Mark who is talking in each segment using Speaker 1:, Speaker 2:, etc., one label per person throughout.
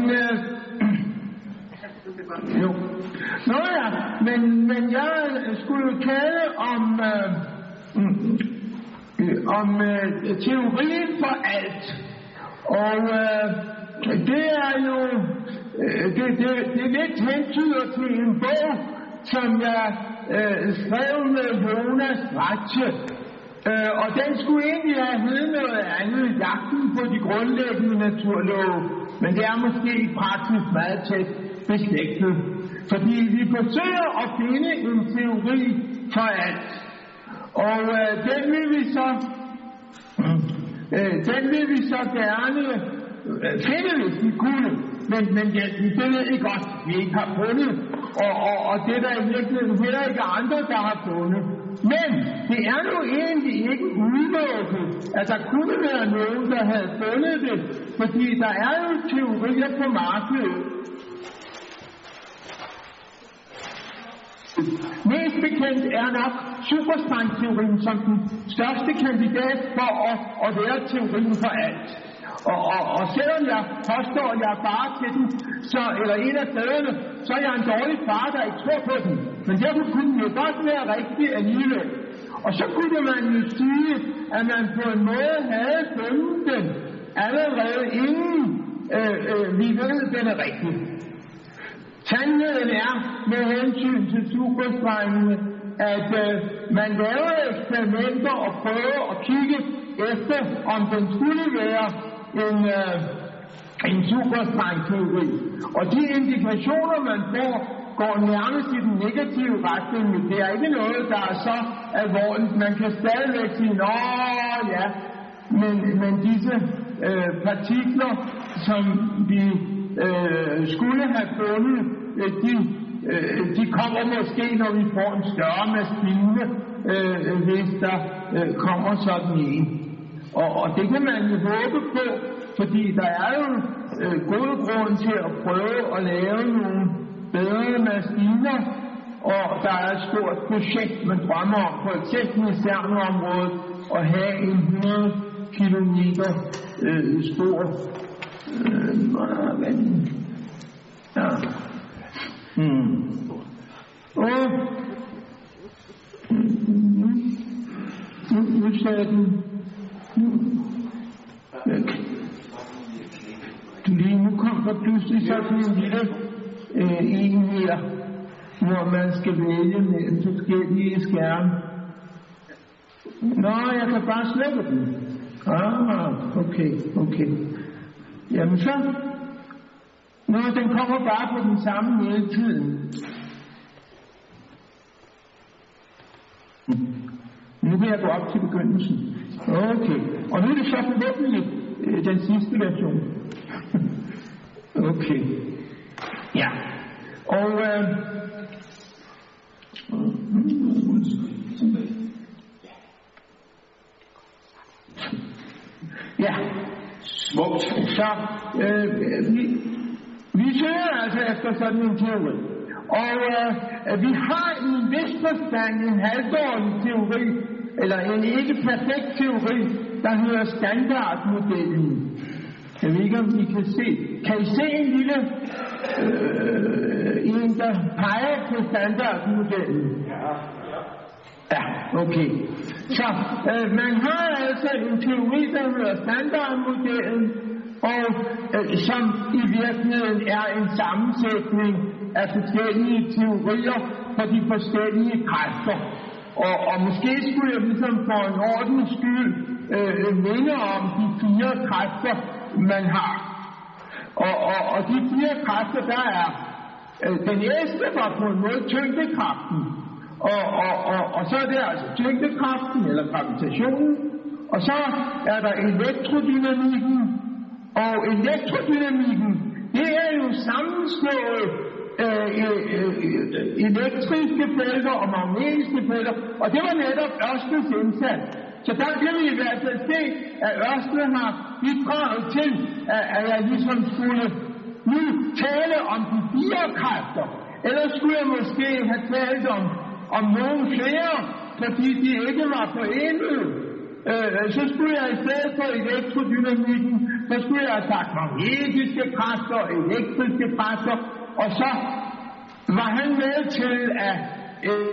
Speaker 1: men... Øh, jo. Nå ja, men, men jeg skulle tale om... Øh, øh, om øh, teorien for alt. Og øh, det er jo... Øh, det, det, det lidt hentyder til en bog, som jeg øh, skrev med Jonas Ratche. Øh, og den skulle egentlig have heddet noget andet, jagten på de grundlæggende naturlove. Men det er måske i praksis meget tæt beslægtet. Fordi vi forsøger at finde en teori for alt. Og øh, den vil vi så øh, den vil vi så gerne øh, finde, hvis vi kunne. Men, men det, det ved I godt, vi ikke har fundet. Og, og, og det er der i virkeligheden heller ikke andre, der har fundet. Men det er nu egentlig ikke udelukket, at der kunne være nogen, der havde fundet det. Fordi der er jo teorier på markedet, Mest bekendt er nok superstrangteorien som den største kandidat for at, at være teorien for alt. Og, og, og selvom jeg påstår, at jeg er far til den, så, eller en af fædrene, så er jeg en dårlig far, der ikke tror på den. Men derfor kunne den jo godt være rigtig alligevel. Og så kunne man jo sige, at man på en måde havde fundet den allerede inden øh, øh, vi ved, at den er rigtig. Sandheden er, med hensyn til superstrengene, at øh, man laver eksperimenter og prøver at kigge efter, om den skulle være en, øh, en superstrengteori. Og de indikationer, man får, går nærmest i den negative retning, men det er ikke noget, der er så alvorligt. Man kan stadigvæk sige, nå ja, men, men disse øh, partikler, som vi øh, skulle have fundet, øh, de, øh, de kommer måske, når vi får en større maskine, øh, hvis der øh, kommer sådan en. Og, og det kan man jo håbe på, fordi der er jo øh, gode grund til at prøve at lave nogle bedre maskiner, og der er et stort projekt, man drømmer om, for eksempel i Cernerområdet, at have en 100 km øh, stor øh, ja. Hmm. Og nu, nu sagde den, lige nu kom der pludselig sådan en lille øh, en her, hvor man skal vælge mellem forskellige skærme. Nå, jeg kan bare slukke den. Ah, okay, okay. Jamen så, Nå, den kommer bare på den samme måde i tiden. Nu vil jeg gå op til begyndelsen. Okay. Og nu er det så forhåbentlig øh, den sidste version. okay. Ja. Og øh, Ja. Smukt. Så øh, vi, vi søger altså efter sådan en teori. Og øh, vi har i en vis forstand en halvdårlig teori, eller en ikke perfekt teori, der hedder standardmodellen. Jeg ved ikke, om I kan se. Kan I se en lille øh, en, der peger på standardmodellen? Ja. Ja, okay. Så øh, man har altså en teori, der hedder standardmodellen, og øh, som i virkeligheden er en sammensætning af forskellige teorier for de forskellige kræfter. Og, og måske skulle jeg ligesom for en ordens skyld øh, minde om de fire kræfter, man har. Og, og, og de fire kræfter, der er, øh, den ældste var på en måde tyngdekraften. Og, og, og, og så er det altså tyngdekraften, eller gravitationen. Og så er der elektrodynamikken, og elektrodynamikken, det er jo sammenslået øh, øh, øh, elektriske felter og magnetiske felter, og det var netop Ørsteds indsats. Så der kan vi i hvert fald se, at Ørsted har bidraget til, at, at jeg ligesom skulle nu tale om de fire kræfter. Ellers skulle jeg måske have talt om, om nogle flere, fordi de ikke var forenet. Øh, så skulle jeg i stedet for elektrodynamikken så skulle jeg have sagt magnetiske kræfter, elektriske kræfter, og så var han med til at øh,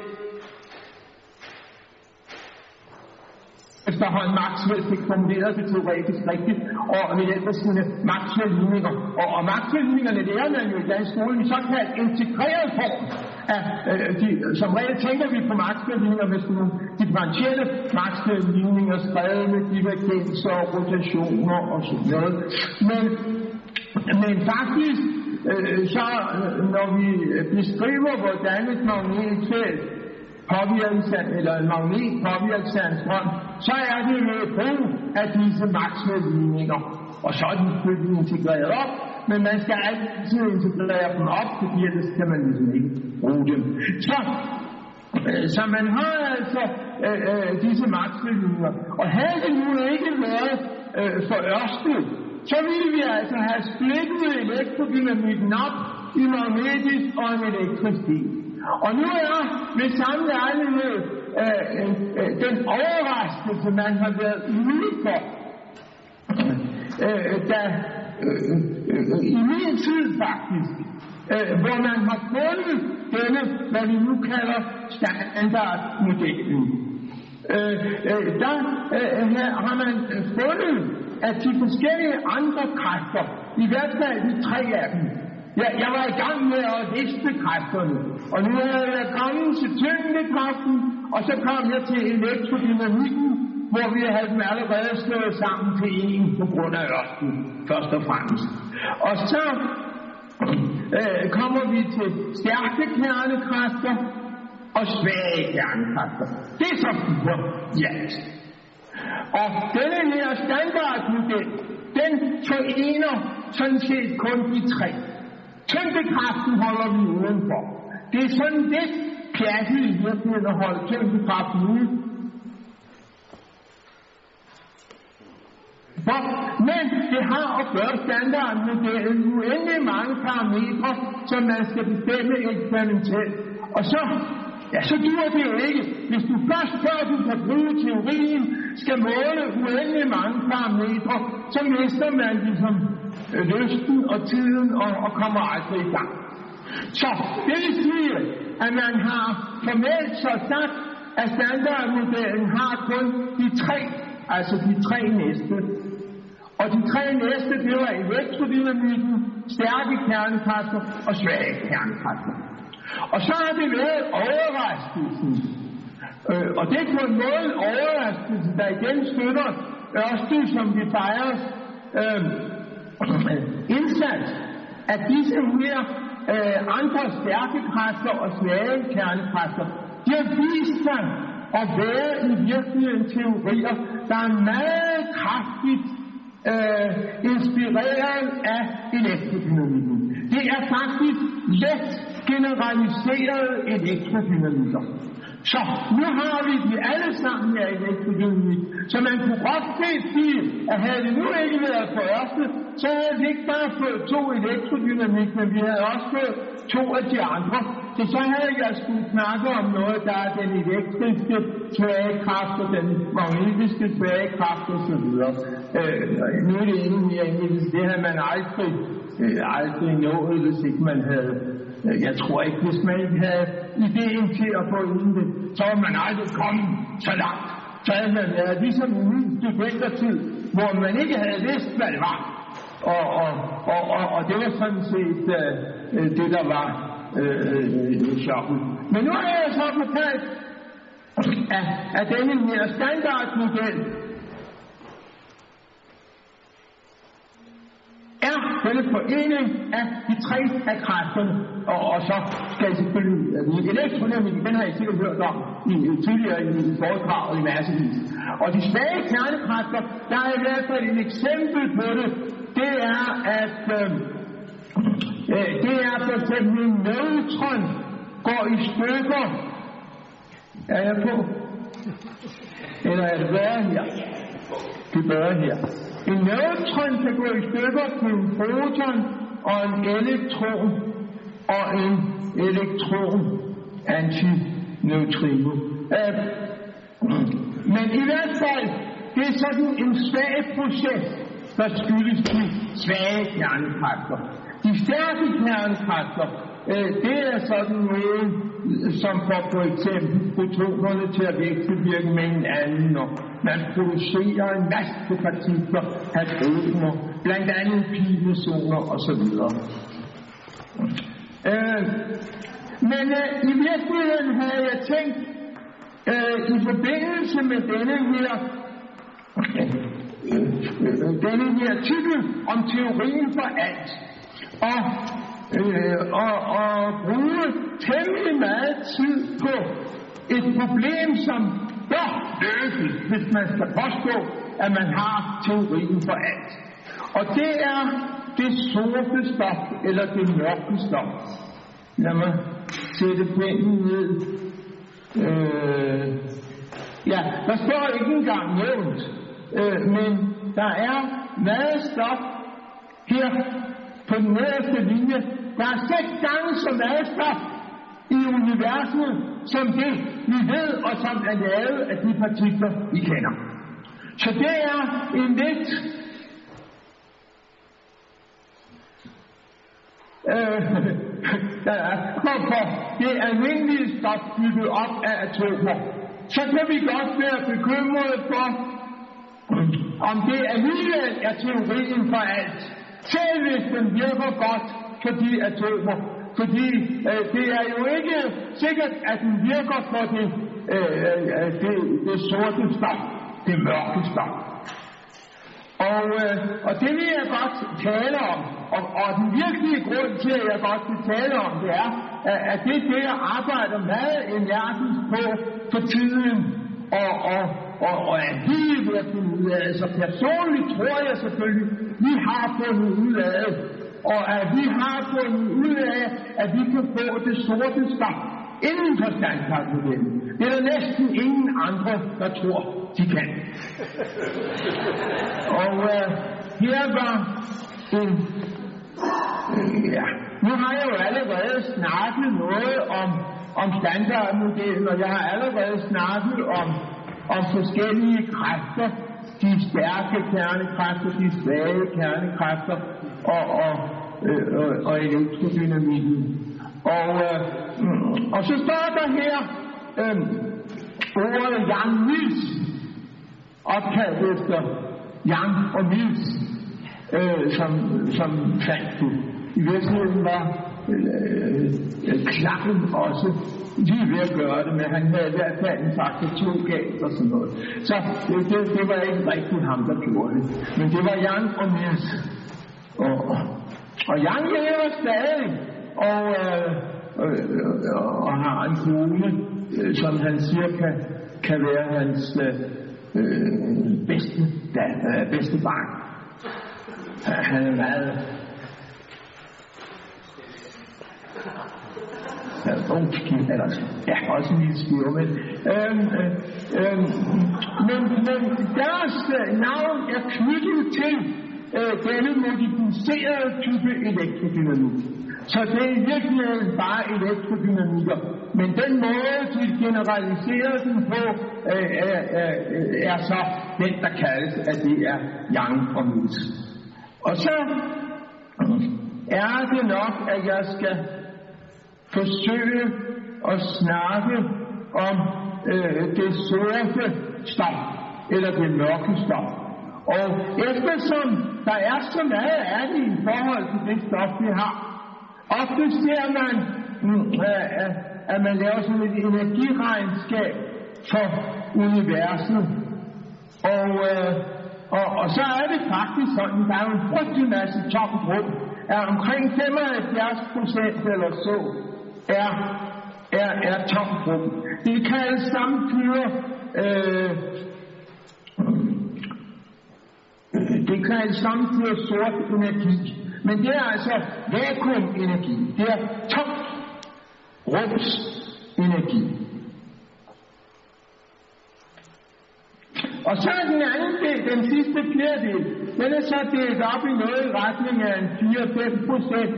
Speaker 1: efterhånden Maxwell fik formuleret det teoretisk rigtigt, og ved hjælp af sine Maxwell-ligninger. Og, og Maxwell-ligningerne lærer man jo i dansk skole i såkaldt integreret form. Af, øh, de, som regel tænker vi på Maxwell-ligninger med sådan nogle differentielle Maxwell-ligninger, skrevet med divergenser og rotationer og sådan noget. Men, men faktisk, Øh, så når vi beskriver, hvordan et magnetfelt påvirkes af, eller en magnet påvirkes af en strøm, så er det med brug af disse Maxwell-ligninger. Og så er de selvfølgelig integreret op, men man skal altid integrere dem op, fordi ellers kan man ligesom ikke bruge dem. Så, øh, så man har altså øh, øh, disse Maxwell-ligninger. Og havde det nu ikke været øh, for Ørsted, så ville vi altså have splittet elektrodynamikken op i magnetisk og en elektrisk. Og nu er ved samme lejlighed øh, øh, den overraskelse, man har været ude for, øh, da, øh, øh, i min tid faktisk, øh, hvor man har fundet denne, hvad vi nu kalder standardmodellen. Øh, øh, der øh, har man fundet, at de forskellige andre kræfter, i hvert fald de tre af dem, jeg, jeg var i gang med at liste kræfterne, og nu er jeg kommet til tyngdekraften, og så kom jeg til elektrodynamikken, hvor vi havde dem allerede slået sammen til en på grund af ørsten, først og fremmest. Og så øh, kommer vi til stærke kernekræfter og svage kernekræfter. Det er så fire i alt. Og denne her standardmodel, den forener sådan set kun de tre. Tyngdekraften holder vi udenfor. Det er sådan lidt pjattet i virkeligheden at holde tyngdekraften ude. For, men det har at gøre standardmodellen uendelig mange parametre, som man skal bestemme eksperimentelt. Og så, ja, så dur det jo ikke. Hvis du først, før du kan bruge teorien, skal måle uendelig mange parametre, så mister man ligesom lysten og tiden og, og kommer aldrig i gang. Så det vil sige, at man har formelt så sagt, at standardmodellen har kun de tre, altså de tre næste. Og de tre næste, det var elektrodynamikken, stærke kernekræfter og svage kernekræfter. Og så er det været overraskelsen. Øh, og det er på en måde overraskelsen, der igen støtter Ørsted, som vi fejrer øh, indsats, at disse her øh, andre stærke kræfter og svage kernekræfter, de har vist sig at være i virkeligheden teorier, der er meget kraftigt øh, inspireret af elektrodynamikken. Det er faktisk let generaliserede elektrodynamikker. Så nu har vi de alle sammen af elektrodynamik. Så man kunne godt set sige, at havde det nu ikke været for Ørsted, så havde vi ikke bare fået to elektrodynamik, men vi havde også fået to af de andre. Så så havde jeg skulle snakke om noget, der er den elektriske svagekraft og den magnetiske svagekraft osv. Øh, nu er det endnu mere engelsk. det havde man aldrig, øh, aldrig nået, hvis ikke man havde Øh, jeg tror ikke, hvis man ikke havde ideen til at få uden det, så var man aldrig kommet så langt. Så havde man været ligesom i min studentertid, hvor man ikke havde vidst, hvad det var. Og, og, og, og, og det var sådan set uh, det, der var øh, chokken. Men nu er jeg så fortalt, at, at denne her standardmodel er denne forening af de tre af kræfterne, og, og så skal jeg selvfølgelig, vide elektrodynamik, den har I sikkert hørt om i, i tidligere i, i foredraget i massevis. Og de svage kernekræfter, der er i hvert fald et eksempel på det, det er, at øh, øh, det er for eksempel en neutron går i stykker. Er jeg på? Eller er det værre her? Det bedre her. En neutron kan gå i stykker til en proton og en elektron og en elektron antineutrino. Øh, men i hvert fald, det er sådan en svag proces. der skyldes de svage kernekræfter. De stærke kernekræfter, øh, det er sådan noget, som får for eksempel protonerne til at vekselvirke med hinanden, og man producerer en masse partikler, hadroner, blandt andet pilezoner osv. Øh, men øh, i virkeligheden havde jeg tænkt, øh, i forbindelse med denne her, øh, denne her titel om teorien for alt, og, øh, og, og bruge temmelig meget tid på et problem, som bør løses, hvis man skal påstå, at man har teorien for alt. Og det er det sorte stof, eller det mørke stof. Lad mig sætte pinden ned. Øh, ja, der står ikke engang nævnt, øh, men der er meget stof her på den nederste linje. Der er seks gange så meget stof i universet, som det vi ved, og som er lavet af de partikler, vi kender. Så det er en lidt øh, hvorfor det almindelige stof bygget op af atomer, så kan vi godt være bekymrede for, om det alligevel er teorien for alt. Selv hvis den virker godt for de atomer. Fordi øh, det er jo ikke sikkert, at den virker for det, øh, øh, det, det sorte stof, det mørke stof. Og, øh, og det vil jeg godt tale om. Og, og den virkelige grund til, at jeg godt vil tale om det er, at det er det, jeg arbejder meget energisk på for tiden. Og, og, og, og er helt ved at finde ud af. Så personligt tror jeg selvfølgelig, vi har fundet ud af og at vi har fundet ud af, at vi kan få det sorte stof inden for standardmodellen. Det er der næsten ingen andre, der tror, de kan. Og øh, her var en... Ja, nu har jeg jo allerede snakket noget om, om standardmodellen, og jeg har allerede snakket om, om forskellige kræfter, de stærke kernekræfter, de svage kernekræfter og, og, øh, og, og elektrodynamikken. Og, øh, mm, og så står der her øh, ordet Jan Mills, opkaldt efter Jan og Mills, øh, som, som fandt du. I virkeligheden var øh, klappen også lige ved at gøre det, men han havde i hvert fald en faktor to galt og sådan noget. Så det, det, det var ikke rigtig ham, der gjorde det. Men det var Jan og Niels. Og, og Jan lever stadig, og, øh, øh, og har en kone, øh, som han siger kan, kan være hans øh, øh bedste, da, øh, bedste barn. Han er meget undskyld, eller altså. ja, også en lille skive, men, øhm, øhm, øhm, men, men deres øh, navn er knyttet til øh, denne modificerede type elektrodynamik. Så det er i virkeligheden bare elektrodynamikker. Men den måde, de generaliserer den på, øh, er, er, er så den, der kaldes, at det er Yang og Mills. Og så er det nok, at jeg skal forsøge at snakke om øh, det sorte stof, eller det mørke stof. Og eftersom der er så meget af det i forhold til det stof, vi har, ofte ser man, øh, at man laver sådan et energiregnskab for universet. Og, øh, og, og så er det faktisk sådan, der er jo en frygtelig masse tomt rum, er omkring 75 procent eller så, er, er, er tomt rum. Det kaldes samtidig øh, det kaldes samtidig sort energi. Men det er altså vakuumenergi. Det er tomt rums energi. Og så er den anden del, den sidste fjerdedel, den er så delt op i noget i retning af en 4-5 procent.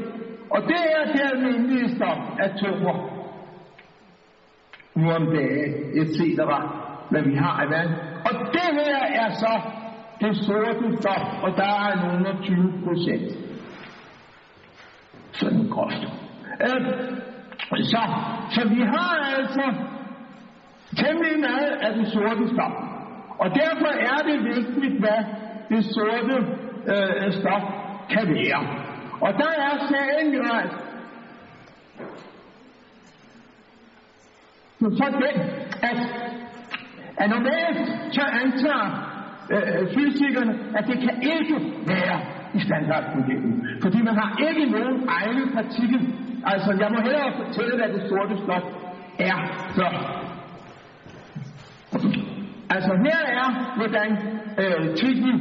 Speaker 1: Og det er det visdom stof, atomer. Nu om dagen, et cetera, hvad vi har i verden. Og det her er så det sorte stof, og der er nogle 20 procent. Sådan groft. Øh, så, så vi har altså temmelig meget af det sorte stof. Og derfor er det vigtigt, hvad det sorte øh, stof kan være. Og der er sagen jo, at så den, at, at normalt så antager øh, fysikerne, at det kan ikke være i standardmodellen. Fordi man har ikke nogen egne partikel. Altså, jeg må hellere fortælle, hvad det sorte stof er før. Altså her er, hvordan øh, Tiggy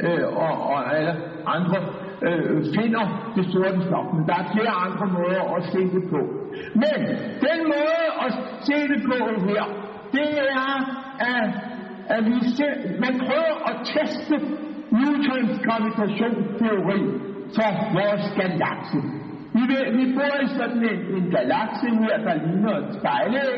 Speaker 1: øh, og, og alle andre øh, finder det sorte stof. Men der er flere andre måder at se det på. Men den måde at se det på her, det er, at, at vi ser, man prøver at teste Newtons gravitationsteori for vores galakse. Vi, vil, vi bor i sådan en, en galakse her, der ligner et spejlæg,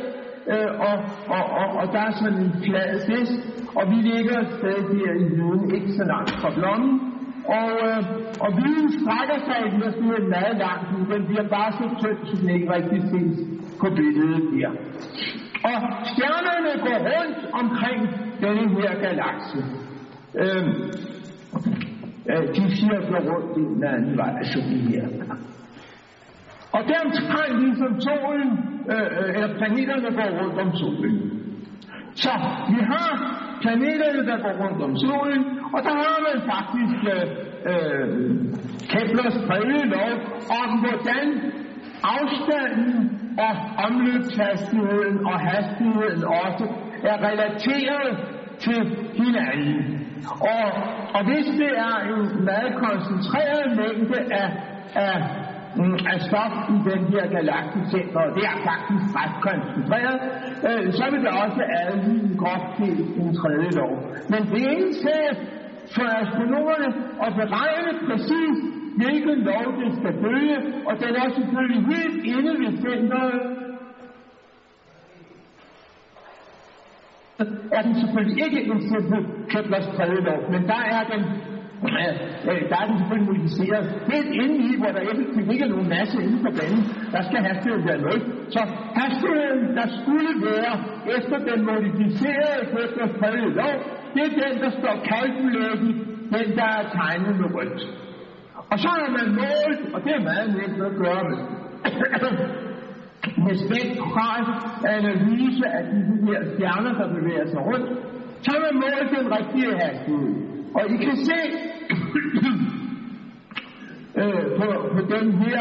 Speaker 1: øh, og, og, og, og der er sådan en flad disk, og vi ligger stadig her i jorden, ikke så langt fra blommen, og, øh, og viden strækker sig i virkeligheden meget lang nu. Den bliver bare så tynd, så den ikke rigtig ses på billedet her. Og stjernerne går rundt omkring denne her galakse. Øhm, øh, de cirkler rundt i den anden vej, altså de her. Og det er omtrent ligesom solen, øh, øh, eller planeterne går rundt om solen. Så vi har planeterne, der går rundt om solen, og der har man faktisk øh, øh, Keplers tredje lov om, hvordan afstanden og omløbshastigheden og hastigheden også er relateret til hinanden. Og, og hvis det er en meget koncentreret mængde af, af, mm, af stof i den her galakticenter, og det er faktisk ret koncentreret, øh, så vil det også adlyde godt til en tredje lov. Men det er sag for astronomerne at beregne præcis, hvilken lov det skal følge, og den er selvfølgelig helt inde ved centret er den selvfølgelig ikke en simpel Keplers tredje lov, men der er den øh, der er den selvfølgelig modificeret helt inde i, hvor der effektivt ikke er nogen masse inden for banen. Der skal hastigheden være 0. Så hastigheden, der skulle være efter den modificerede Keplers tredje lov, det er den, der står kalkuleret i, den der er tegnet med rødt. Og så har man målt, og det er meget nemt at gøre med med spektral analyse af de her stjerner, der bevæger sig rundt, så har man målt den rigtige hastighed. Og I kan se øh, på, på den her,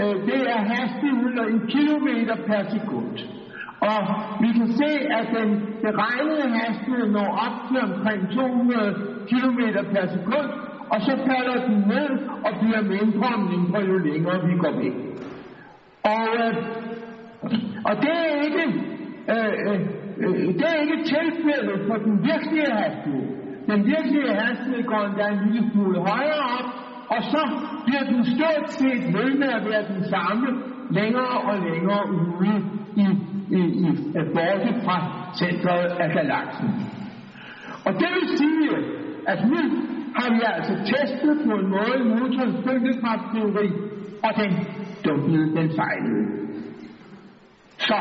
Speaker 1: øh, det er hastigheden i kilometer per sekund. Og vi kan se, at den beregnede hastighed når op til omkring 200 km per sekund, og så falder den ned og bliver mindre og mindre, jo længere vi går væk. Og øh, og det er ikke, øh, øh, øh, det er ikke tilfældet for den virkelige hastighed. Den virkelige hastighed går endda en lille smule højere op, og så bliver den stort set ved med at være den samme længere og længere ude i, i, i, borte fra centret af galaksen. Og det vil sige, at nu har vi altså testet på en måde Newtons tyngdekraftteori, og den dumpede, den fejlede. Så,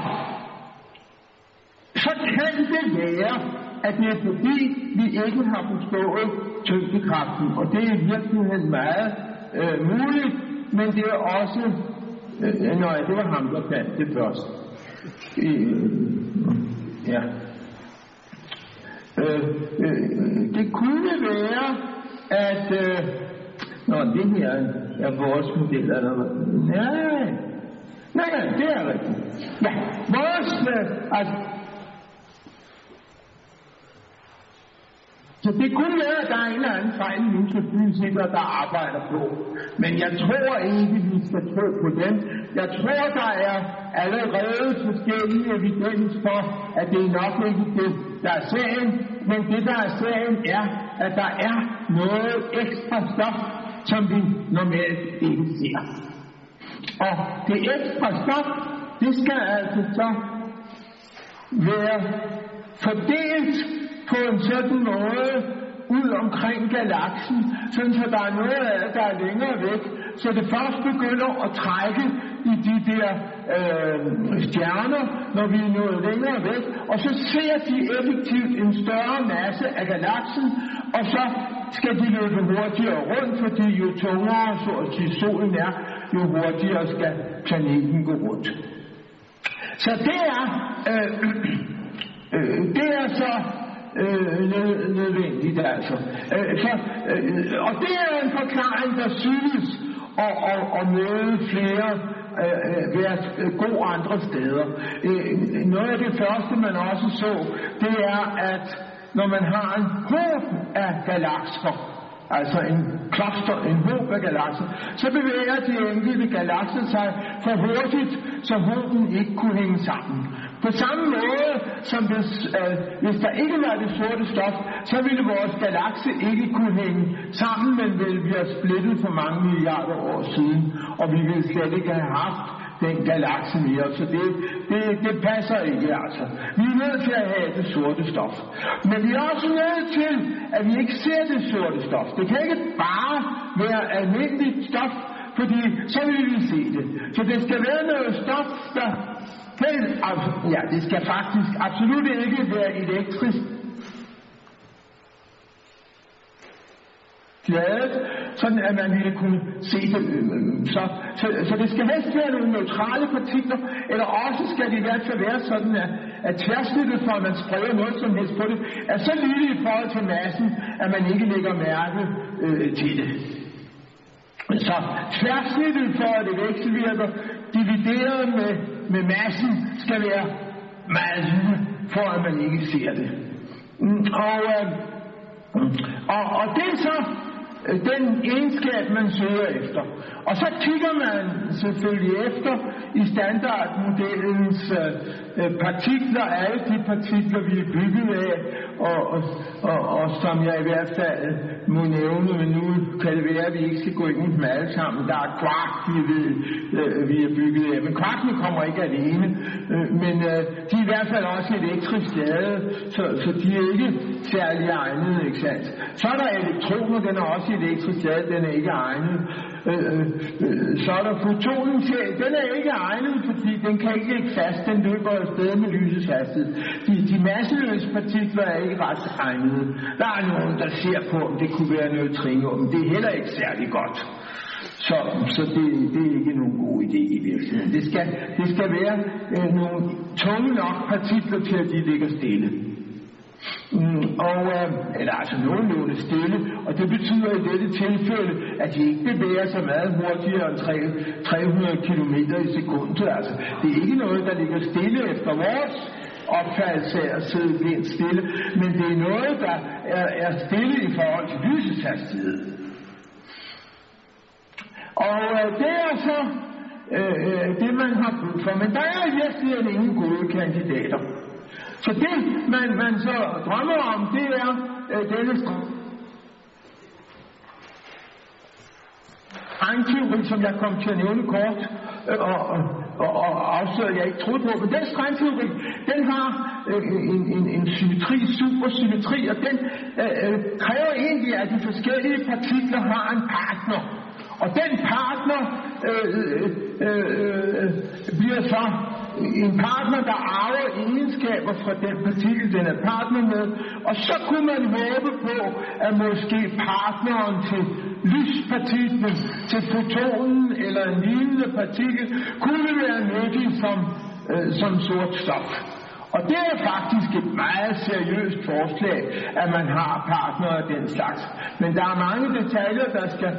Speaker 1: så kan det være, at det er fordi, vi ikke har forstået tyngdekraften, og det er i virkeligheden meget øh, muligt, men det er også, øh, nej, det var ham, der fandt det først. Øh, ja. Øh, øh, det kunne være, at øh, Nå, det her er vores model, eller hvad? Nej, Nej, nej, det er rigtigt. Ja, vores, øh, altså, så det kunne være, at der er en eller anden fejl nu til fysikere, der arbejder på. Men jeg tror ikke, vi skal tro på dem. Jeg tror, der er allerede forskellige evidens for, at det er nok ikke det, der er sagen. Men det, der er sagen, er, at der er noget ekstra stof, som vi normalt ikke ser. Og det ekstra stof, det skal altså så være fordelt på en sådan måde, ud omkring galaksen, sådan så der er noget af det, der er længere væk, så det først begynder at trække i de der øh, stjerner, når vi er nået længere væk, og så ser de effektivt en større masse af galaksen, og så skal de løbe hurtigere rundt, fordi jo tungere så at sige, solen er, jo hurtigere skal planeten gå rundt. Så det er, øh, øh, det er så øh, nødvendigt altså. Øh, så, øh, og det er en forklaring, der synes at, at, at møde flere øh, øh være øh, god andre steder. Øh, noget af det første, man også så, det er, at når man har en håb af galakser, altså en kloster, en håb af galakser, så bevæger de enkelte galakser sig for hurtigt, så håben ikke kunne hænge sammen. På samme måde, som hvis, øh, hvis der ikke var det sorte stof, så ville vores galakse ikke kunne hænge sammen, men ville vi have splittet for mange milliarder år siden, og vi ville slet ikke have haft den galakse mere, så det, det, det passer ikke altså. Vi er nødt til at have det sorte stof. Men vi er også nødt til, at vi ikke ser det sorte stof. Det kan ikke bare være almindeligt stof, fordi så vil vi se det. Så det skal være noget stof, der kan, ja, det skal faktisk absolut ikke være elektrisk ladet, sådan at man ville kunne se det. Øh, øh, så, så, så det skal helst være nogle neutrale partikler, eller også skal det i hvert fald være sådan, at, at tværsnittet for, at man spreder noget som helst på det, er så lille i forhold til massen, at man ikke lægger mærke øh, til det. Så tværsnittet for, at det vekselvirker, divideret med, med massen, skal være meget lille, for at man ikke ser det. Mm, og, øh, og, og det er så øh, den egenskab, man søger efter. Og så kigger man selvfølgelig efter i standardmodellens øh, øh partikler, alle de partikler, vi er bygget af, og, og, og, og som jeg i hvert fald må nævne, men nu kan det være, at vi ikke skal gå ind i dem alle sammen. Der er kvark, vi ved, øh, vi er bygget af. Men kvarkene kommer ikke alene, øh, men øh, de er i hvert fald også elektrisk lavet, så, så de er ikke særlig egnet, ikke sandt? Så er der elektroner, den er også elektrisk lavet, den er ikke egnet. Øh, øh, så er der fotonen til. den er ikke egnet, fordi den kan ikke ligge fast, den løber afsted med lysets hastighed. De, de masseløse partikler er ikke ret egnede. Der er nogen, der ser på, om det kunne være noget tringe, men det er heller ikke særlig godt. Så, så det, det er ikke nogen god idé i virkeligheden. Det skal, det skal være øh, nogle tunge nok partikler til, at de ligger stille. Mm, og, øh, eller altså nogenlunde stille, og det betyder i dette tilfælde, at de ikke bevæger sig meget hurtigere end 300 km i sekundet. Altså, det er ikke noget, der ligger stille efter vores opfattelse af at sidde blindt stille, men det er noget, der er, er stille i forhold til lysets hastighed. Og øh, det er så øh, øh det, man har brug for. Men der er i virkeligheden ingen gode kandidater. Så det, man, man så drømmer om, det er øh, denne strengteori, som jeg kom til at nævne kort, øh, og, og, og, afslører, jeg ikke troede på. Men den strengteori, den har øh, en, en, en symmetri, supersymmetri, og den øh, øh, kræver egentlig, at de forskellige partikler har en partner. Og den partner øh, øh, øh, øh, øh bliver så en partner, der arver egenskaber fra den partikel, den er partner med, og så kunne man håbe på, at måske partneren til lyspartiklen, til fotonen eller en lignende partikel, kunne være nyttig som, øh, som sort stof. Og det er faktisk et meget seriøst forslag, at man har partnere af den slags. Men der er mange detaljer, der skal,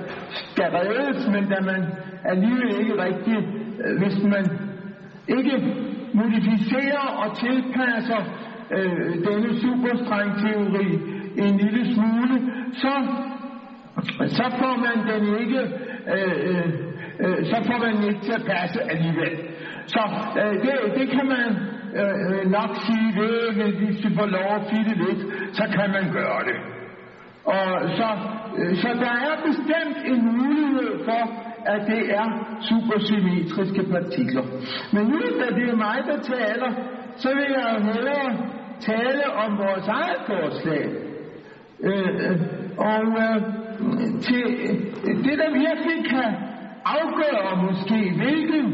Speaker 1: skal reddes, men da man alligevel ikke rigtig, øh, hvis man ikke modificerer og tilpasser øh, denne superstrengteori en lille smule, så, så får man den ikke, øh, øh, øh, så får man den ikke til at passe alligevel. Så øh, det, det kan man øh, nok sige, det, hvis vi får lov at fitte lidt, så kan man gøre det. Og så, øh, så der er bestemt en mulighed for, at det er supersymmetriske partikler. Men nu, da det er mig, der taler, så vil jeg hellere tale om vores eget forslag. Øh, og øh, til øh, det, der virkelig kan afgøre måske, hvilken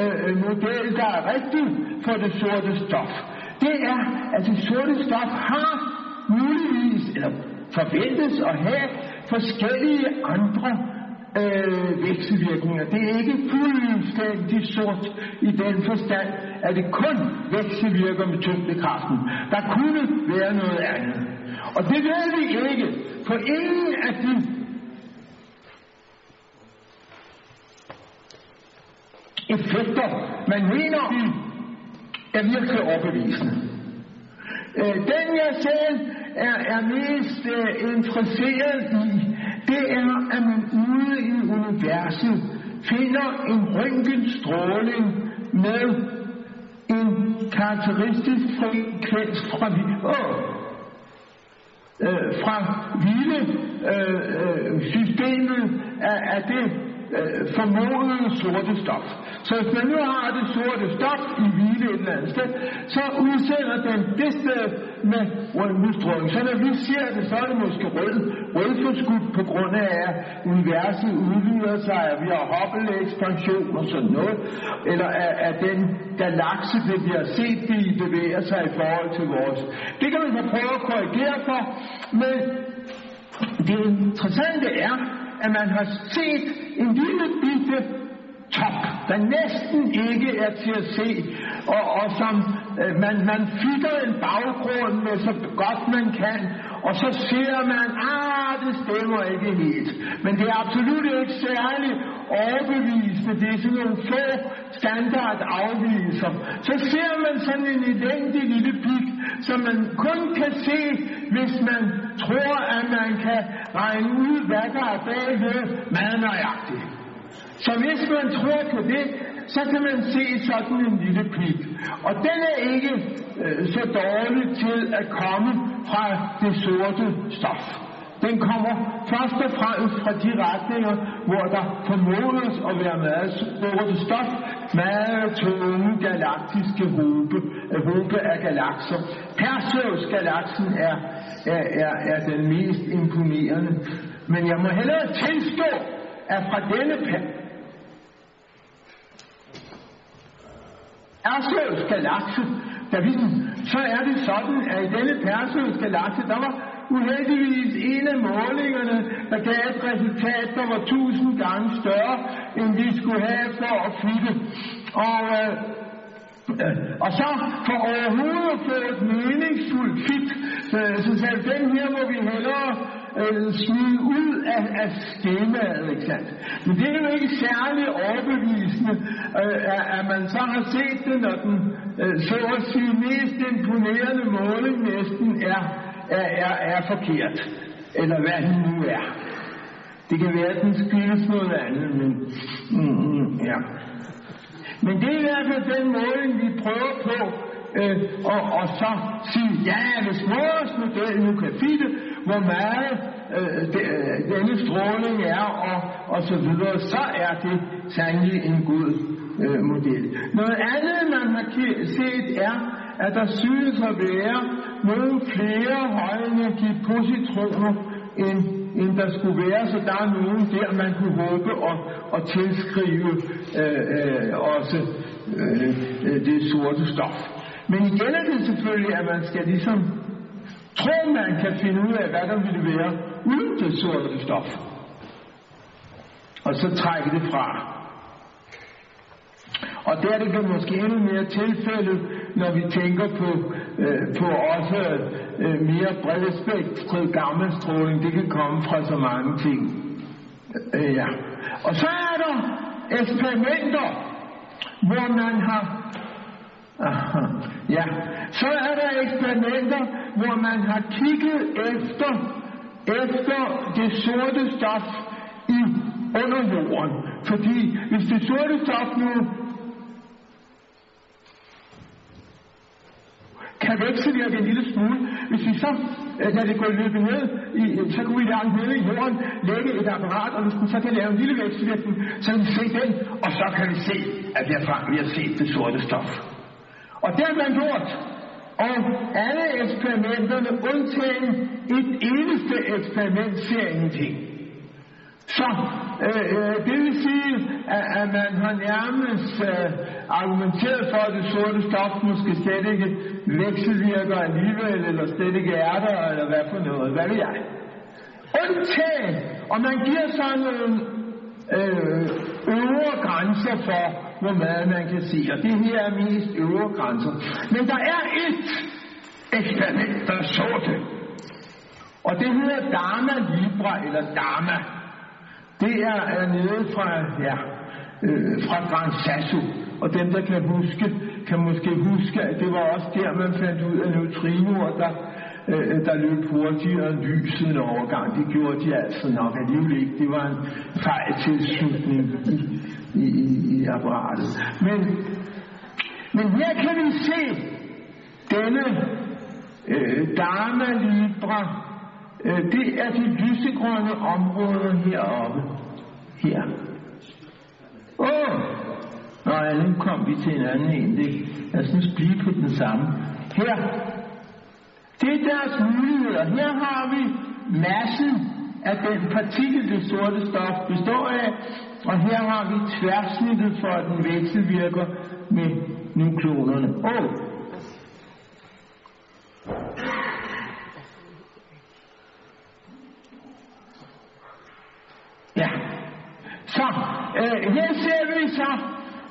Speaker 1: øh, model, der er rigtig for det sorte stof, det er, at det sorte stof har muligvis, eller forventes at have forskellige andre øh, vekselvirkninger. Det er ikke fuldstændig sort i den forstand, at det kun vekselvirker med tyngdekraften. Der kunne være noget andet. Og det ved vi ikke, for ingen af de effekter, man mener er virkelig overbevisende. Øh, den jeg selv er, er mest øh, interesseret i, det er, at man ude i universet finder en røntgenstråling med en karakteristisk frekvens fra, oh, øh, fra hele øh, øh, systemet. Af, af det øh, formodede sorte stof. Så hvis man nu har det sorte stof i hvile et eller andet sted, så udsender den det sted med røntgenstråling. Så når vi ser det, så er det måske rød, rødforskudt på grund af, at universet udvider sig, at vi har Hubble-ekspansion og sådan noget, eller at, at den galakse, det vi har set, de bevæger sig i forhold til vores. Det kan man så prøve at korrigere for, men det interessante er, at man har set en lille bitte top, der næsten ikke er til at se, og, og som øh, man, man fitter en baggrund med så godt man kan, og så ser man, ah, det stemmer ikke helt. Men det er absolut ikke særlig overbevisende. Det er sådan nogle få standardafviser. Så ser man sådan en elendig lille pik, som man kun kan se, hvis man tror, at man kan regne ud, hvad der er bagved meget nøjagtigt. Så hvis man tror på det, så kan man se sådan en lille pik. Og den er ikke øh, så dårlig til at komme fra det sorte stof. Den kommer først og fremmest fra de retninger, hvor der formodes at være meget sorte stof, meget tunge galaktiske håbe, håbe øh, af galakser. Perseus-galaksen er, er, er, er den mest imponerende. Men jeg må hellere tilstå, at fra denne Perseus galakse, da vi, så er det sådan, at i denne Perseus galakse, der var uheldigvis en af målingerne, der gav et resultat, der var tusind gange større, end vi skulle have for at flytte. Og, øh, øh, og så for overhovedet at få et meningsfuldt fit, så, så sagde den her må vi hellere øh, smide ud af, af skemaet, ikke sant? Men det er jo ikke særlig overbevisende, øh, at man så har set det, når den øh, så at sige mest imponerende måling næsten er, er, er, er forkert. Eller hvad den nu er. Det kan være, at den skyldes noget andet, men mm, mm, ja. Men det er i hvert fald den måling, vi prøver på, øh, og, og så sige, ja, hvis vores model nu kan fitte, hvor meget øh, de, øh, denne stråling er, og, og så videre, så er det sandelig en god øh, model. Noget andet, man har set, er, at der synes at være nogle flere højenergipositroner, end, end der skulle være, så der er nogen der, man kunne håbe at, at tilskrive øh, øh, også øh, øh det sorte stof. Men igen er det selvfølgelig, at man skal ligesom tror man kan finde ud af, hvad der ville være uden det sorte stof. Og så trække det fra. Og der er det måske endnu mere tilfældet, når vi tænker på, øh, på også øh, mere bredspektret gammelstråling. Det kan komme fra så mange ting. Øh, ja. Og så er der eksperimenter, hvor man har ja, så er der eksperimenter, hvor man har kigget efter, efter det sorte stof i underjorden. Fordi hvis det sorte stof nu kan vekselvirke en lille smule. Hvis vi så, øh, når det går løbet ned, i, øh, så kunne vi langt nede i jorden lægge et apparat, og hvis den så kan lave en lille vekselvirkning, så kan vi se den, og så kan vi se, at vi har, vi har set det sorte stof. Og det har man gjort. Og alle eksperimenterne, undtagen et eneste eksperiment, ser ingenting. Så øh, øh, det vil sige, at, at man har nærmest øh, argumenteret for, at det sorte stof måske slet ikke vekselvirker alligevel, eller slet ikke er der, eller hvad for noget, hvad ved jeg. Undtagen, og man giver så nogle øh, øvre grænser for, hvor meget man kan se, og det her er mest øvre grænser. Men der er et eksperiment, der så det. og det hedder Dharma Libra, eller Dharma. Det er, er nede fra, ja, øh, fra Grand Sasso. Og dem, der kan huske, kan måske huske, at det var også der, man fandt ud af neutrinoer, der, Øh, øh, der løb hurtigere end lyset en overgang. Det gjorde de altså nok alligevel ikke. Det var en fejltilslutning i, i, i, i apparatet. Men, men her kan vi se denne øh, Dharma Libra Øh, det er de lysegrønne områder heroppe. Her. Åh! Oh! Nå nu kom vi til en anden en. Det, lad os nu blive på den samme. Her. Det er deres muligheder. Her har vi massen af den partikel, det sorte stof består af, og her har vi tværsnittet for, at den vekselvirker med nukleonerne. Åh! Oh. Ja. Så øh, her ser vi så,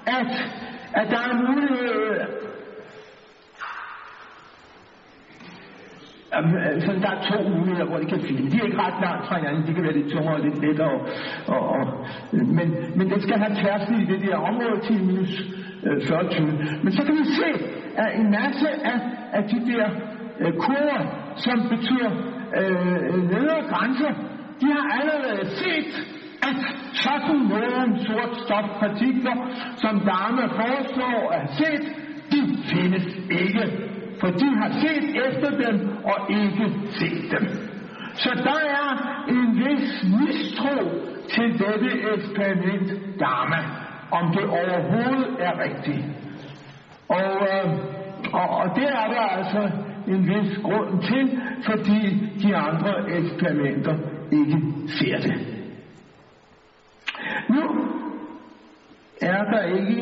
Speaker 1: at, at der er mulighed så altså, der er to muligheder, hvor de kan finde. De er ikke ret langt fra hinanden. De kan være lidt tungere og lidt lettere. Og, og, og, men, men den skal have tværsnit i det der område til minus øh, 40 Men så kan vi se, at en masse af, af de der øh, kurver, som betyder øh, øh nedre grænser, de har allerede set, at sådan nogle sort stofpartikler, som Dharma foreslår at set, de findes ikke. For de har set efter dem og ikke set dem. Så der er en vis mistro til dette eksperiment Dharma, om det overhovedet er rigtigt. Og, øh, og, og det er der altså en vis grund til, fordi de andre eksperimenter ikke ser det. Nu er der ikke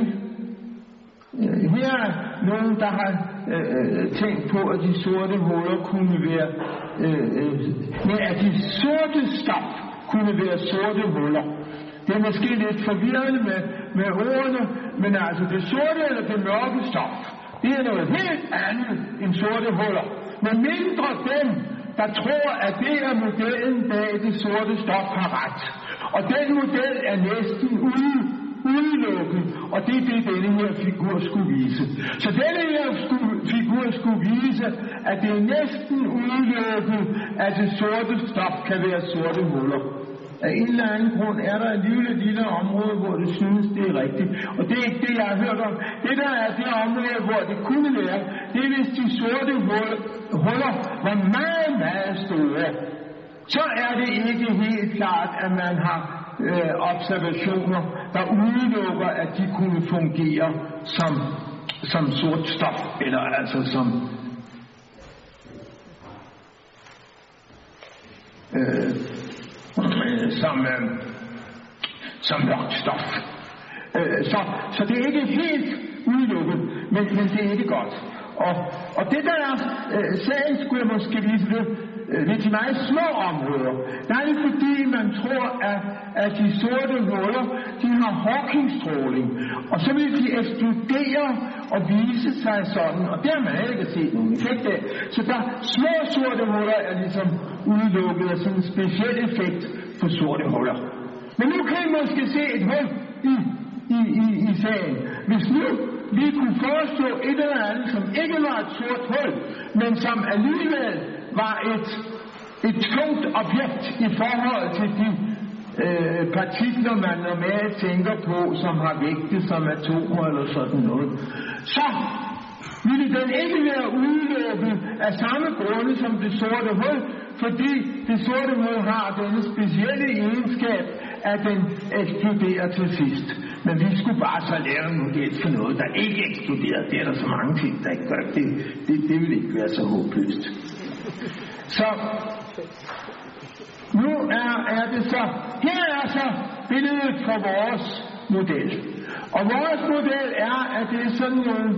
Speaker 1: øh, her er nogen, der har øh, tænkt på, at de sorte huller kunne være, øh, øh, nej, at de sorte stof kunne være sorte huller. Det er måske lidt forvirrende med, med ordene, men altså det sorte eller det mørke stof, det er noget helt andet end sorte huller. Men mindre dem, der tror, at det er modellen bag det sorte stof har ret. Og den model er næsten ude, udelukket, og det er det, denne her figur skulle vise. Så denne her skulle, figur skulle vise, at det er næsten udelukket, at det sorte stof kan være sorte huller. Af en eller anden grund er der alligevel et lille område, hvor det synes, det er rigtigt. Og det er ikke det, jeg har hørt om. Det der er det område, hvor det kunne være, det er hvis de sorte huller var meget, meget store. Så er det ikke helt klart, at man har øh, observationer, der udelukker, at de kunne fungere som, som sort stof, eller altså som øh, øh som, øh, som mørkt stof. Øh, så, så det er ikke helt udelukket, men, men det er ikke godt. Og, og det der er øh, sagen, skulle jeg måske vise det, Øh, ved de meget små områder. Der fordi, man tror, at, at de sorte huller, de har Hawking-stråling. Og så vil de eksplodere og vise sig sådan, og det har man ikke set nogen effekt af. Så der små sorte huller er ligesom udelukket af sådan en speciel effekt for sorte huller. Men nu kan I måske se et hul i, i, i, i sagen. Hvis nu vi kunne foreslå et eller andet, som ikke var et sort hul, men som alligevel var et, et tungt objekt i forhold til de øh, partikler, man normalt tænker på, som har vægte som atomer eller sådan noget, så ville den ikke være udelukket af samme grunde som det sorte hul, fordi det sorte hul har denne specielle egenskab, at den eksploderer til sidst. Men vi skulle bare så lave en model for noget, der ikke eksploderer. Det er der så mange ting, der ikke gør. Det, det, det vil ikke være så håbløst. Så nu er, er det så, her er så billedet fra vores model. Og vores model er, at det er sådan nogle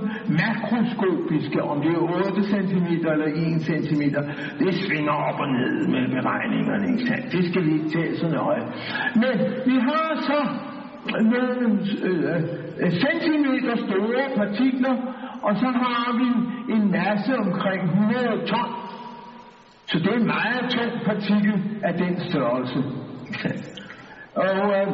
Speaker 1: makroskopiske, om det er 8 cm eller 1 cm, det svinger op og ned med beregningerne, ikke sandt? Det skal vi ikke tage så nøje. Men vi har så nogle øh, øh, centimeter store partikler, og så har vi en masse omkring 100 ton. Så det er en meget tung partikel af den størrelse. Og, øh,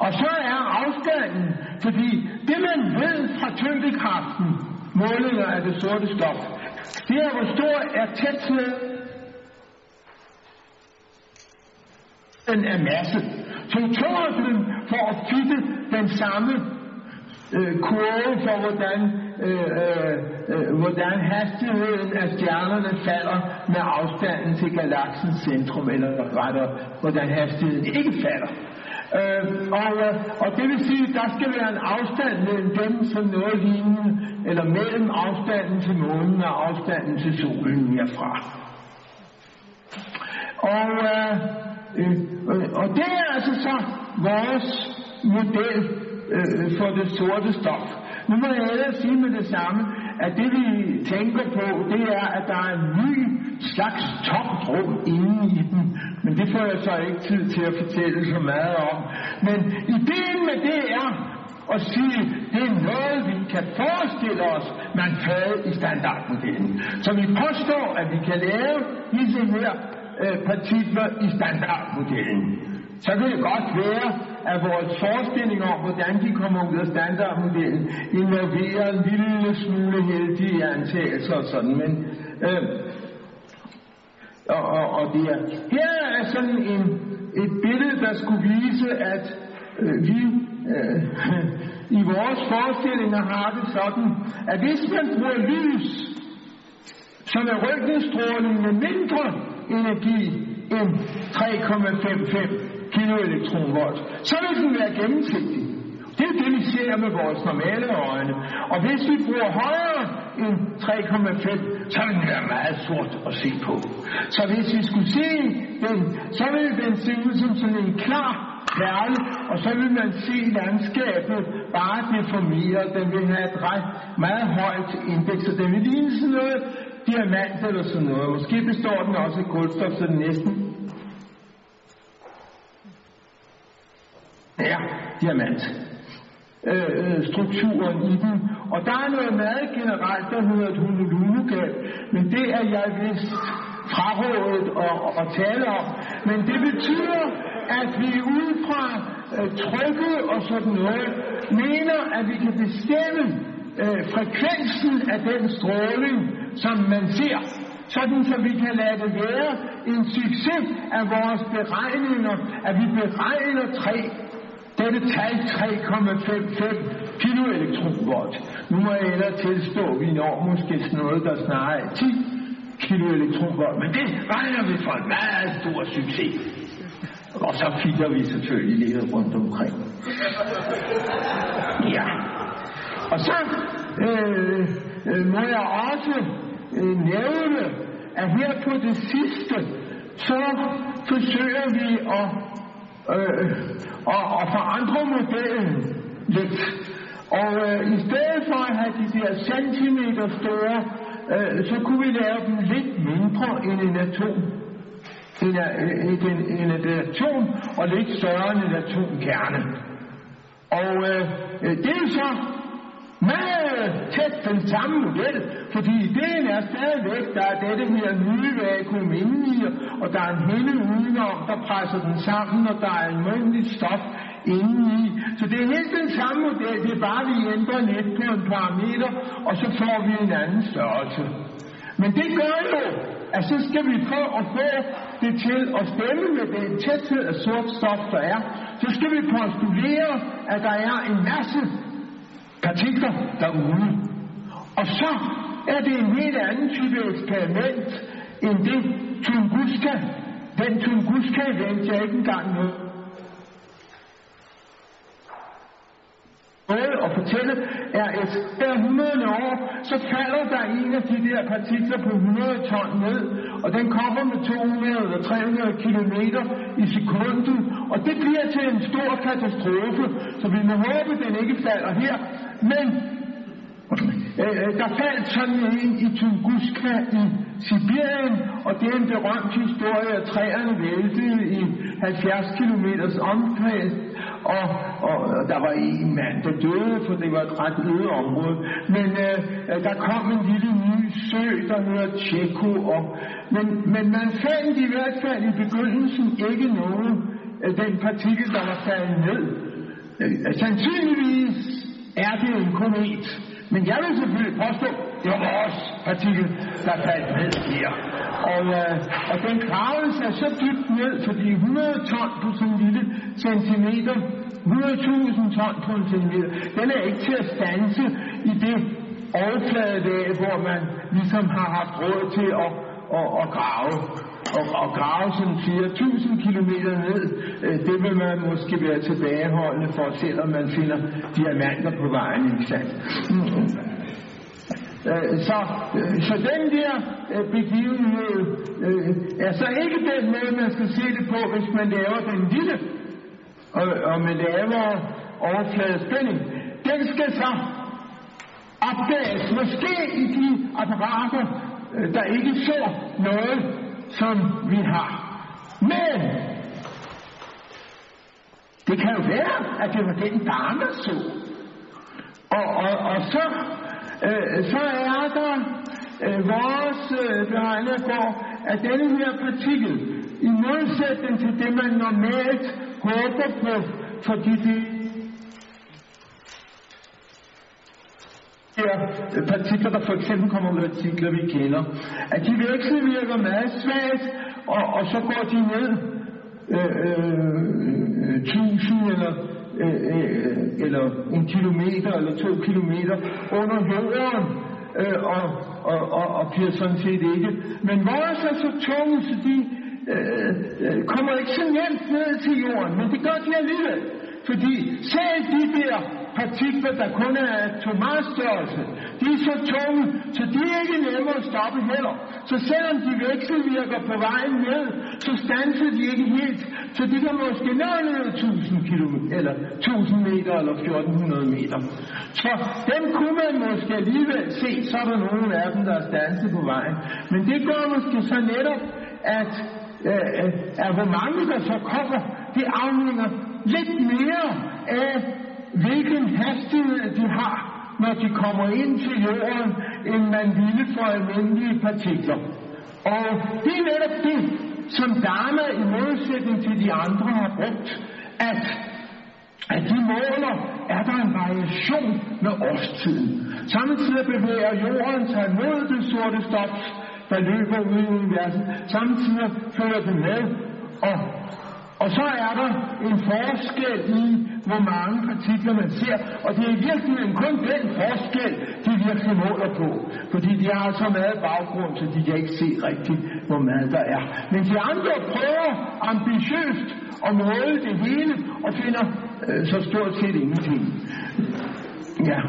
Speaker 1: og så er afstanden, fordi det man ved fra tyngdekraften, målinger af det sorte stof, det er hvor stor er tætheden af masse. Så Thorsen for at fitte den samme øh, kurve for, hvordan, øh, øh, øh, hvordan hastigheden af stjernerne falder med afstanden til galaksens centrum, eller rettere, hvordan hastigheden ikke falder. Øh, og, øh, og det vil sige, at der skal være en afstand mellem dem, som noget lignende, eller mellem afstanden til månen og afstanden til solen herfra. Og, øh, øh, øh og det er altså så vores model øh, for det sorte stof. Nu må jeg ellers sige med det samme, at det vi tænker på, det er, at der er en ny slags tomt rum inde i den. Men det får jeg så ikke tid til at fortælle så meget om. Men ideen med det er at sige, det er noget, vi kan forestille os, man havde i standardmodellen. Så vi påstår, at vi kan lave disse her øh, partikler i standardmodellen. Så kan det godt være, at vores forestilling om, hvordan de kommer ud af standardmodellen, involverer en lille smule heldige antagelser og sådan, men øh, og, og, og det er, her er sådan en, et billede, der skulle vise, at øh, vi øh, i vores forestillinger har det sådan, at hvis man bruger lys, som er røntgenstråling med mindre energi end 3,55 kiloelektronvolt, så vil den være gennemsigtig. Det er det, vi ser med vores normale øjne. Og hvis vi bruger højere end 3,5, så vil den være meget sort at se på. Så hvis vi skulle se den, så ville den se ud som sådan en klar perle, og så vil man se landskabet bare deformeret. Den vil have et ret meget højt indeks, og den vil ligne sådan noget diamant eller sådan noget. Måske består den også af kulstof, så den næsten er diamant. Øh, øh, strukturen i den. Og der er noget meget generelt, der hedder et honolulugal, men det er jeg vist frarådet at, at tale om. Men det betyder, at vi ud fra øh, trykket og sådan noget, mener, at vi kan bestemme øh, frekvensen af den stråling, som man ser sådan så vi kan lade det være en succes af vores beregninger, at vi beregner tre dette tal 3,55 kiloelektronvolt. Nu må jeg ellers tilstå, at vi når måske sådan noget, der snarere er 10 kiloelektronvolt, men det regner vi for en meget stor succes. Og så fitter vi selvfølgelig lidt rundt omkring. Ja. Og så øh, øh, må jeg også øh, nævne, at her på det sidste, så forsøger vi at øh, og, og forandre modellen lidt. Og øh, i stedet for at have de der centimeter store, øh, så kunne vi lave dem lidt mindre end en atom. En, øh, en, en, en, en atom, og lidt større end en atomkerne. Og øh, øh, det er så mange tæt den samme model, fordi ideen er stadigvæk, der er dette her nye vakuum indeni, og der er en hende udenom, der presser den sammen, og der er almindeligt stof indeni. Så det er helt den samme model, det er bare, vi ændrer lidt på en parameter, og så får vi en anden størrelse. Men det gør jo, at så skal vi få at få det til at stemme med den tæthed af sort stof, der er. Så skal vi postulere, at der er en masse partikler derude. Og så er det en helt anden type eksperiment, end det Tunguska, den Tunguska-event, jeg ikke engang noget at fortælle, er et hver 100 år, så falder der en af de der partikler på 100 ton ned, og den kommer med 200 eller 300 km i sekundet, og det bliver til en stor katastrofe, så vi må håbe, at den ikke falder her. Men øh, øh der faldt sådan en i Tunguska i Sibirien, og det er en berømt historie, at træerne væltede i 70 km omkreds, og, og, og der var en mand, der døde, for det var et ret øde område. Men øh, øh der kom en lille ny sø, der hedder Tjekko, op. men, men man fandt i hvert fald i begyndelsen ikke nogen af den partikel, der var faldet ned. Øh, sandsynligvis er det en komet. Men jeg vil selvfølgelig påstå, det var vores partikel, der faldt ned her. Og, øh, og den gravede sig så dybt ned, fordi 100 ton på sådan en lille centimeter, 100.000 ton på en centimeter, den er ikke til at stanse i det overfladelag, hvor man ligesom har haft råd til at, at, at grave og, og grave sådan 4.000 km ned, øh, det vil man måske være tilbageholdende for, selvom man finder diamanter på vejen, ikke sandt? Mm. Øh, så, øh, så den der begivenhed er så ikke den måde, man skal se det på, hvis man laver den lille, og, og med lavere overfladespænding. Den skal så opdages, måske i de apparater, øh, der ikke så noget som vi har. Men det kan jo være, at det var den dame så. Og, og, og så, øh, så er der øh, vores øh, beregner går, at denne her partikel, i modsætning til det, man normalt håber på, fordi det her partikler, der for eksempel kommer med partikler, vi kender, at de vekselvirker meget svagt, og, og så går de ned øh, øh, eller, øh, øh, eller en kilometer eller to kilometer under jorden, øh, og, og, og, og bliver sådan set ikke. Men vores er så tunge, så de øh, øh, kommer ikke så nemt ned til jorden, men det gør de alligevel. Fordi selv de der partikler, der kun er atomarstørrelse, de er så tunge, så de er ikke nemme at stoppe heller. Så selvom de vekselvirker på vejen ned, så stanser de ikke helt. Så de kan måske nå ned 1000 km, eller 1000 meter, eller 1400 meter. Så dem kunne man måske alligevel se, så er der nogen af dem, der er stanset på vejen. Men det gør måske så netop, at, øh, at hvor mange der så kommer, det afhænger lidt mere af hvilken hastighed de har, når de kommer ind til jorden, end man ville for almindelige partikler. Og det er netop det, som Dharma i modsætning til de andre har brugt, at, at de måler, er der en variation med årstiden. Samtidig bevæger jorden sig mod det sorte stof, der løber ud i universet. Samtidig følger den med, og og så er der en forskel i, hvor mange partikler man ser, og det er i virkeligheden kun den forskel, de virkelig måler på. Fordi de har så meget baggrund, så de kan ikke se rigtigt, hvor meget der er. Men de andre prøver ambitiøst at måle det hele, og finder øh, så stort set ingenting. Ja.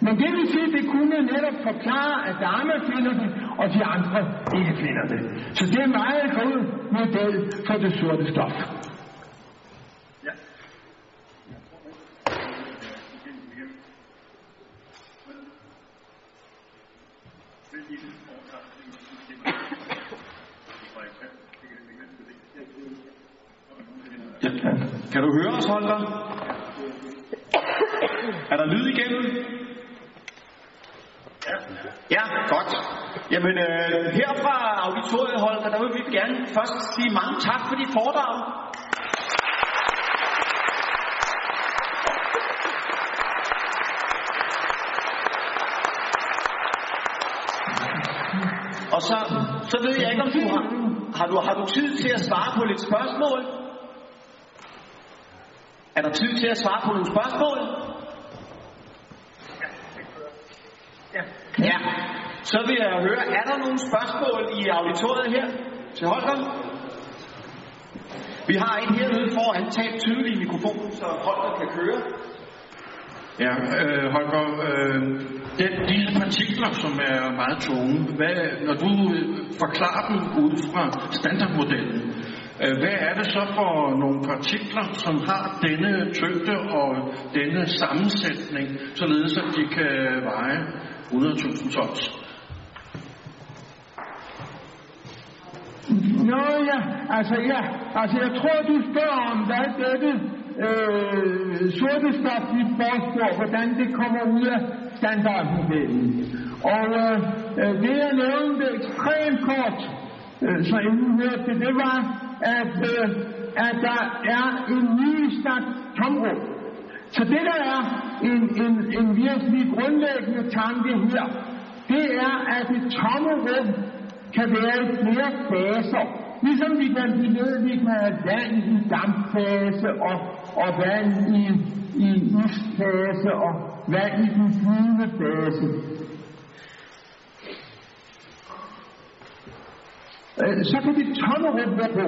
Speaker 1: Men det vil sige, det kunne netop forklare, at Dharma finder det, og de andre ikke finder det. Så det er meget god model for det sorte stof. Ja.
Speaker 2: Kan du høre os, Holger? Er der lyd igennem? Ja, godt. Jamen, øh, her fra auditoriet, Holger, der vil vi gerne først sige mange tak for dit foredrag. Og så, så ved jeg ikke, om du har, har, du, har du tid til at svare på lidt spørgsmål? Er der tid til at svare på nogle spørgsmål? Ja, så vil jeg høre, er der nogle spørgsmål i auditoriet her til Holger? Vi har en hernede foran, tag tydeligt i mikrofonen, så Holger kan køre.
Speaker 3: Ja, øh, Holger, øh, den, de partikler, som er meget tunge, hvad, når du øh, forklarer dem ud fra standardmodellen, Øh, hvad er det så for nogle partikler, som har denne tyngde og denne sammensætning, således at de kan veje 100.000 tons?
Speaker 1: Nå ja, altså ja, altså jeg tror, du spørger om, hvad dette øh, sorte stof, i forstår, hvordan det kommer ud af standardmodellen. Og øh, øh det jeg nævnte ekstremt kort, øh, så inden hørte det, det var, at, øh, at der er en ny slags tomrum. Så det der er en, en, en virkelig grundlæggende tanke her, det er, at et tomrum kan være i flere faser. Ligesom vi kan blive ved, vi kan have vand i dampfase og, og vand i, i isfase og vand i den flydende fase. Øh, så kan vi tomme rum på.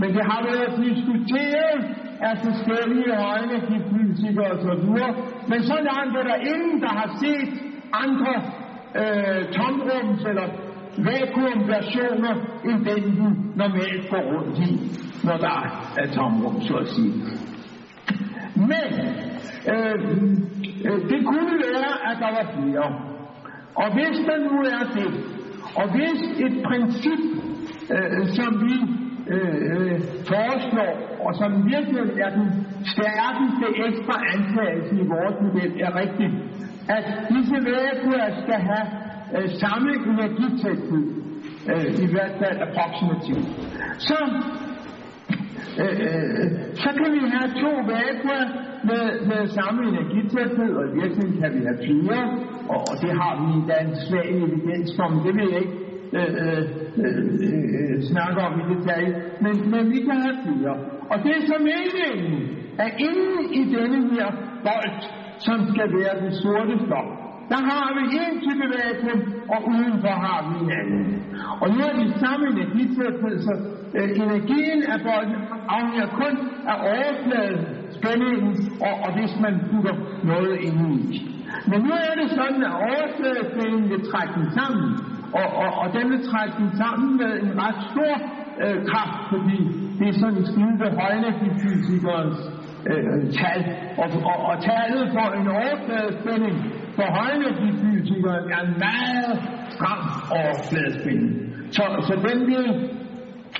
Speaker 1: Men det har været diskuteret af forskellige højnefysikere og så videre. Men så langt er der ingen, der har set andre øh, tomrums eller vakuumversioner end den, vi normalt går rundt i, når der er tomrum, så at sige. Men øh, øh, det kunne være, at der var flere. Og hvis der nu er det, og hvis et princip, øh, som vi øh, øh foreslår, og som virkelig er den stærkeste ekstra antagelse i vores model, er rigtigt, at disse vægekurer skal have øh, samme energitæthed, øh, i hvert fald approximativt. Så, øh, øh så kan vi have to vakuer med, med samme energitæthed, og i virkeligheden kan vi have fire, og, og det har vi endda en svag evidens for, men det vil jeg ikke øh, øh, øh, snakke om i detalje, men, men vi kan have fire. Og det er så meningen, at inden i denne her bold, som skal være den sorte stof, der har vi en type vakuum, og udenfor har vi en anden. Og nu er de samme energitæthed, så øh, energien af bolden afhænger kun af overfladespændingen, og, og hvis man putter noget ind i. Men nu er det sådan, at overfladespændingen vil trække den sammen, og, og, og den vil trække den sammen med en ret stor øh, kraft, fordi det er sådan en skide højenergifysikernes øh, tal. Og, og, og tallet for en overfladespænding for højenergifysikeren er en meget stram overfladespænding. Så, så den vil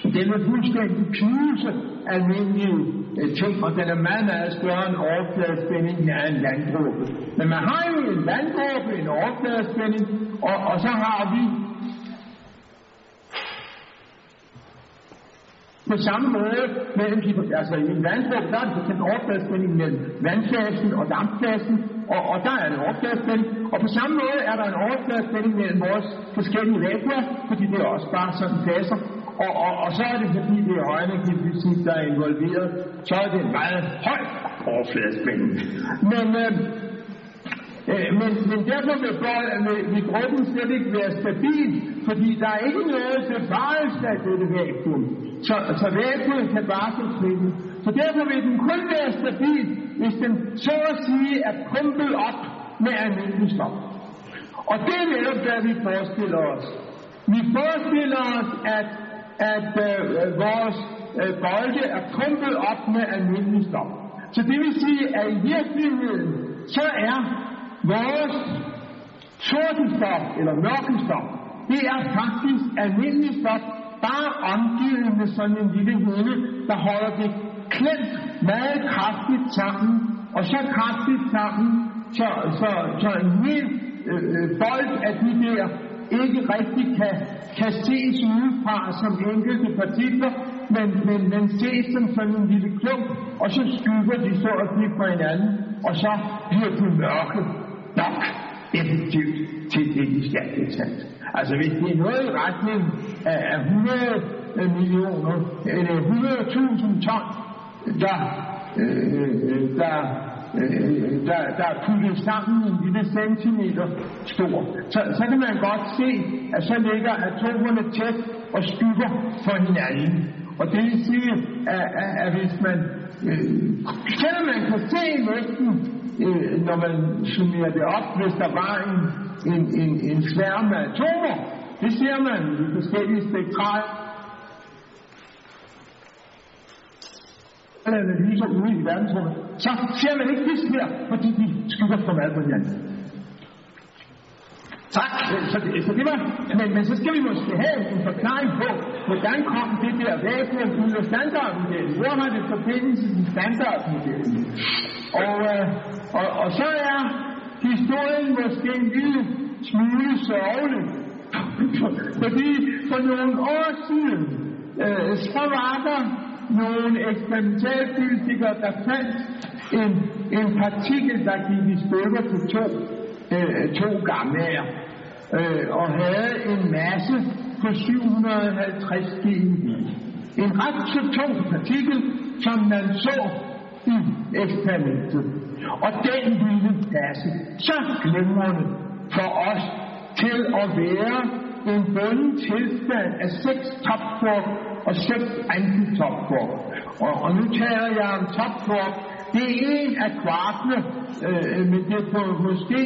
Speaker 1: den er fuldstændig knuse almindelige øh, ting, og den er meget, meget større end overfladespændingen af en landdråbe. Men man har jo en landdråbe, en overfladespænding, og, og så har vi på samme måde mellem de, altså i en vanddråbe, der er det for overfladespænding mellem vandflasen og dampflasen, og, og der er en overfladespænding, og på samme måde er der en overfladespænding mellem vores forskellige vakuer, fordi det er også bare sådan faser, og, og, og så er det fordi det er højenergifysik, der er involveret, så er det en meget høj overfladespænding. Men, øh, øh, men, men derfor vil, vil, vil gruppen slet ikke være stabil, fordi der er ikke noget bevarelse af dette vakuum. Så, så vakuum kan bare forsvinde. Så derfor vil den kun være stabil, hvis den så at sige er pumpet op med almindelig stof. Og det er netop, hvad vi forestiller os. Vi forestiller os, at at øh, øh, vores øh, bolde er pumpet op med almindelig stof. Så det vil sige, at i virkeligheden, så er vores sorte stof, eller mørke stof, det er faktisk almindelig stof, bare omgivet med sådan en lille hule, der holder det klemt meget kraftigt sammen, og så kraftigt sammen, så, så, så en hel øh, øh bold af de der ikke rigtig kan, kan ses udefra som enkelte partikler, men, men, men ses som sådan en lille klump, og så skygger de så at sige på hinanden, og så bliver de mørke nok effektivt til det, de skal sandt. Altså hvis det er noget i retning af 100 øh, millioner, eller 100.000 ton, der, øh, øh der øh, der, der er puttet sammen en lille centimeter stor, så, så kan man godt se, at så ligger atomerne tæt og skygger for hinanden. Og det vil sige, at, at, at hvis man, øh, selvom man kan se næsten øh, når man summerer det op, hvis der var en, en, en, en sværm af atomer. Det ser man i forskellige spektraler, analyser ude i verdensrummet, så ser man ikke det her, fordi de skygger for meget på hinanden.
Speaker 2: Tak.
Speaker 1: Så det, så det var, men, men så skal vi måske have en forklaring på, hvordan kom det der væsen ud af standardmodellen? Hvor har det forbindelse til standardmodellen? Og, øh, og, og så er historien måske en lille smule sørgelig. Fordi for nogle år siden, øh, så var der nogle eksperimentalfysikere, der fandt en, en partikel, der gik i stykker til to, øh, to gammaer, øh, og havde en masse på 750 GeV. En ret så tung partikel, som man så i eksperimentet. Og den ville passe så glimrende for os til at være en bunden tilstand af seks topfork og seks antitopfork. Og, og nu taler jeg om topfork. Det er en af kvartene, øh, men det er på, måske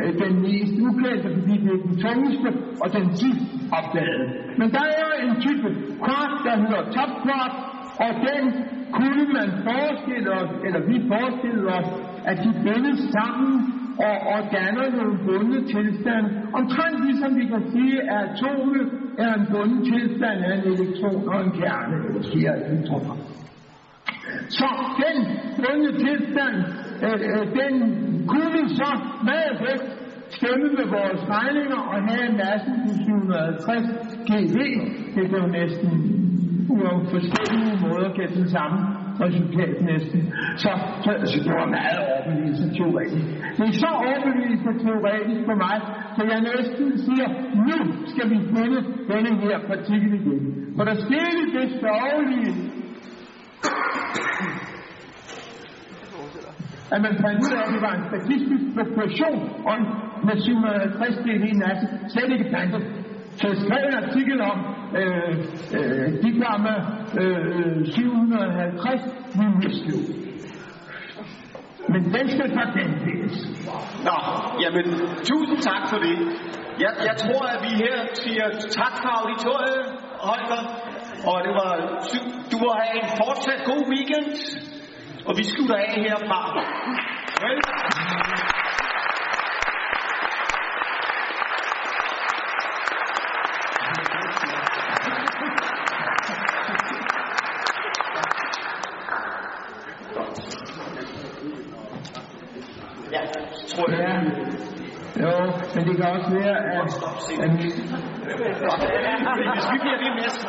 Speaker 1: øh, den mest ukendte, fordi det er den tungeste og den sidst opdagede. Men der er en type kvart, der hedder topkvart, og den kunne man forestille os, eller vi forestillede os, at de bindes sammen og, og danner nogle bundne tilstand. Omtrent ligesom vi kan sige, at atomet er en bunden tilstand af en elektron og en kerne. Så den bundne tilstand, øh, øh, den kunne vi så meget bedst stemme med vores regninger og have massen på 750 GV. Det er jo næsten på forskellige måder gætte den samme resultat næsten. Så, så, så det var meget overbevisende teoretisk. Det er så overbevisende teoretisk for mig, så jeg næsten siger, nu skal vi finde denne her partikel igen. For der skete det sørgelige, at man fandt ud af, at det var en statistisk proportion og med 750 dB i natten slet ikke plantet. Så jeg skrev en artikel om øh, øh, de gamle øh, 750 minuskel. Men den skal så genfældes.
Speaker 2: Nå, jamen, tusind tak for det. Jeg, jeg tror, at vi her siger tak for auditoriet, Holger. Og det var, du må have en fortsat god weekend. Og vi slutter af herfra. Vel? Ja, tror jeg.
Speaker 1: Ja. Jo, men det kan også være, at, at
Speaker 2: Hvis vi bliver ved med at snakke,